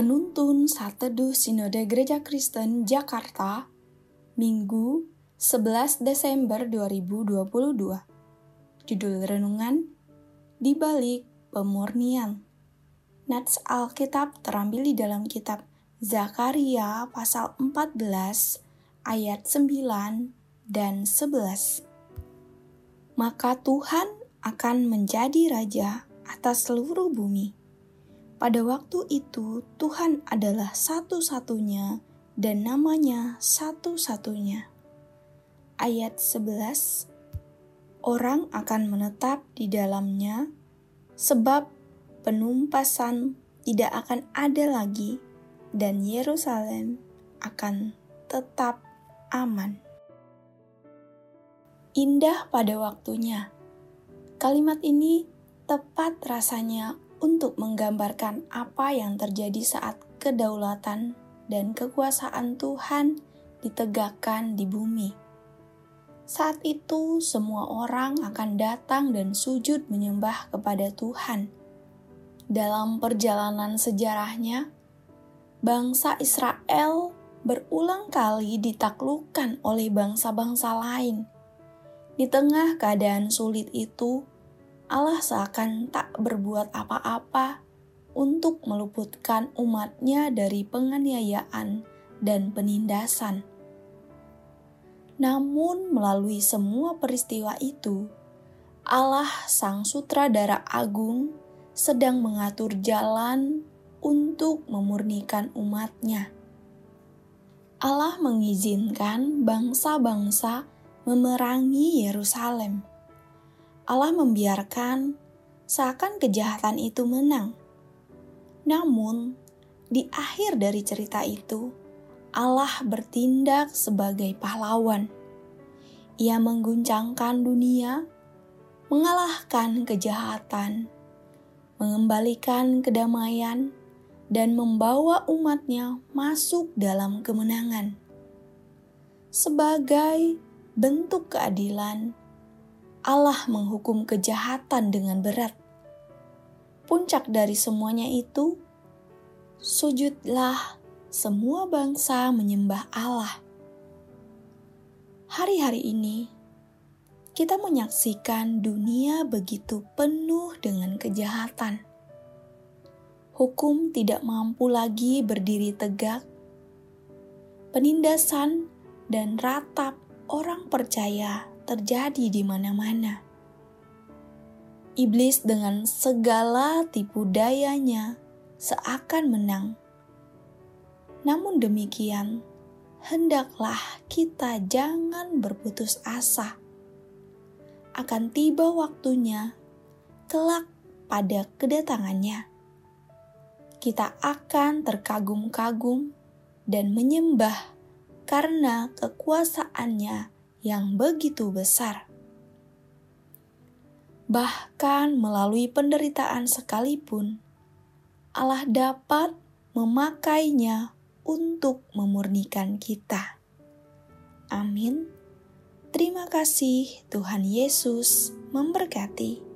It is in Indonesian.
Penuntun Saat Teduh Sinode Gereja Kristen Jakarta, Minggu 11 Desember 2022. Judul Renungan, Di Balik Pemurnian. Nats Alkitab terambil di dalam kitab Zakaria pasal 14 ayat 9 dan 11. Maka Tuhan akan menjadi raja atas seluruh bumi. Pada waktu itu, Tuhan adalah satu-satunya dan namanya satu-satunya. Ayat 11 Orang akan menetap di dalamnya sebab penumpasan tidak akan ada lagi dan Yerusalem akan tetap aman. Indah pada waktunya. Kalimat ini tepat rasanya untuk menggambarkan apa yang terjadi saat kedaulatan dan kekuasaan Tuhan ditegakkan di bumi. Saat itu, semua orang akan datang dan sujud menyembah kepada Tuhan. Dalam perjalanan sejarahnya, bangsa Israel berulang kali ditaklukkan oleh bangsa-bangsa lain. Di tengah keadaan sulit itu, Allah seakan tak berbuat apa-apa untuk meluputkan umatnya dari penganiayaan dan penindasan. Namun melalui semua peristiwa itu, Allah Sang Sutradara Agung sedang mengatur jalan untuk memurnikan umatnya. Allah mengizinkan bangsa-bangsa memerangi Yerusalem Allah membiarkan seakan kejahatan itu menang. Namun, di akhir dari cerita itu, Allah bertindak sebagai pahlawan. Ia mengguncangkan dunia, mengalahkan kejahatan, mengembalikan kedamaian, dan membawa umatnya masuk dalam kemenangan. Sebagai bentuk keadilan, Allah menghukum kejahatan dengan berat. Puncak dari semuanya itu, sujudlah semua bangsa menyembah Allah. Hari-hari ini, kita menyaksikan dunia begitu penuh dengan kejahatan. Hukum tidak mampu lagi berdiri tegak. Penindasan dan ratap orang percaya terjadi di mana-mana. Iblis dengan segala tipu dayanya seakan menang. Namun demikian, hendaklah kita jangan berputus asa. Akan tiba waktunya, kelak pada kedatangannya, kita akan terkagum-kagum dan menyembah karena kekuasaannya yang begitu besar. Bahkan melalui penderitaan sekalipun, Allah dapat memakainya untuk memurnikan kita. Amin. Terima kasih, Tuhan Yesus memberkati.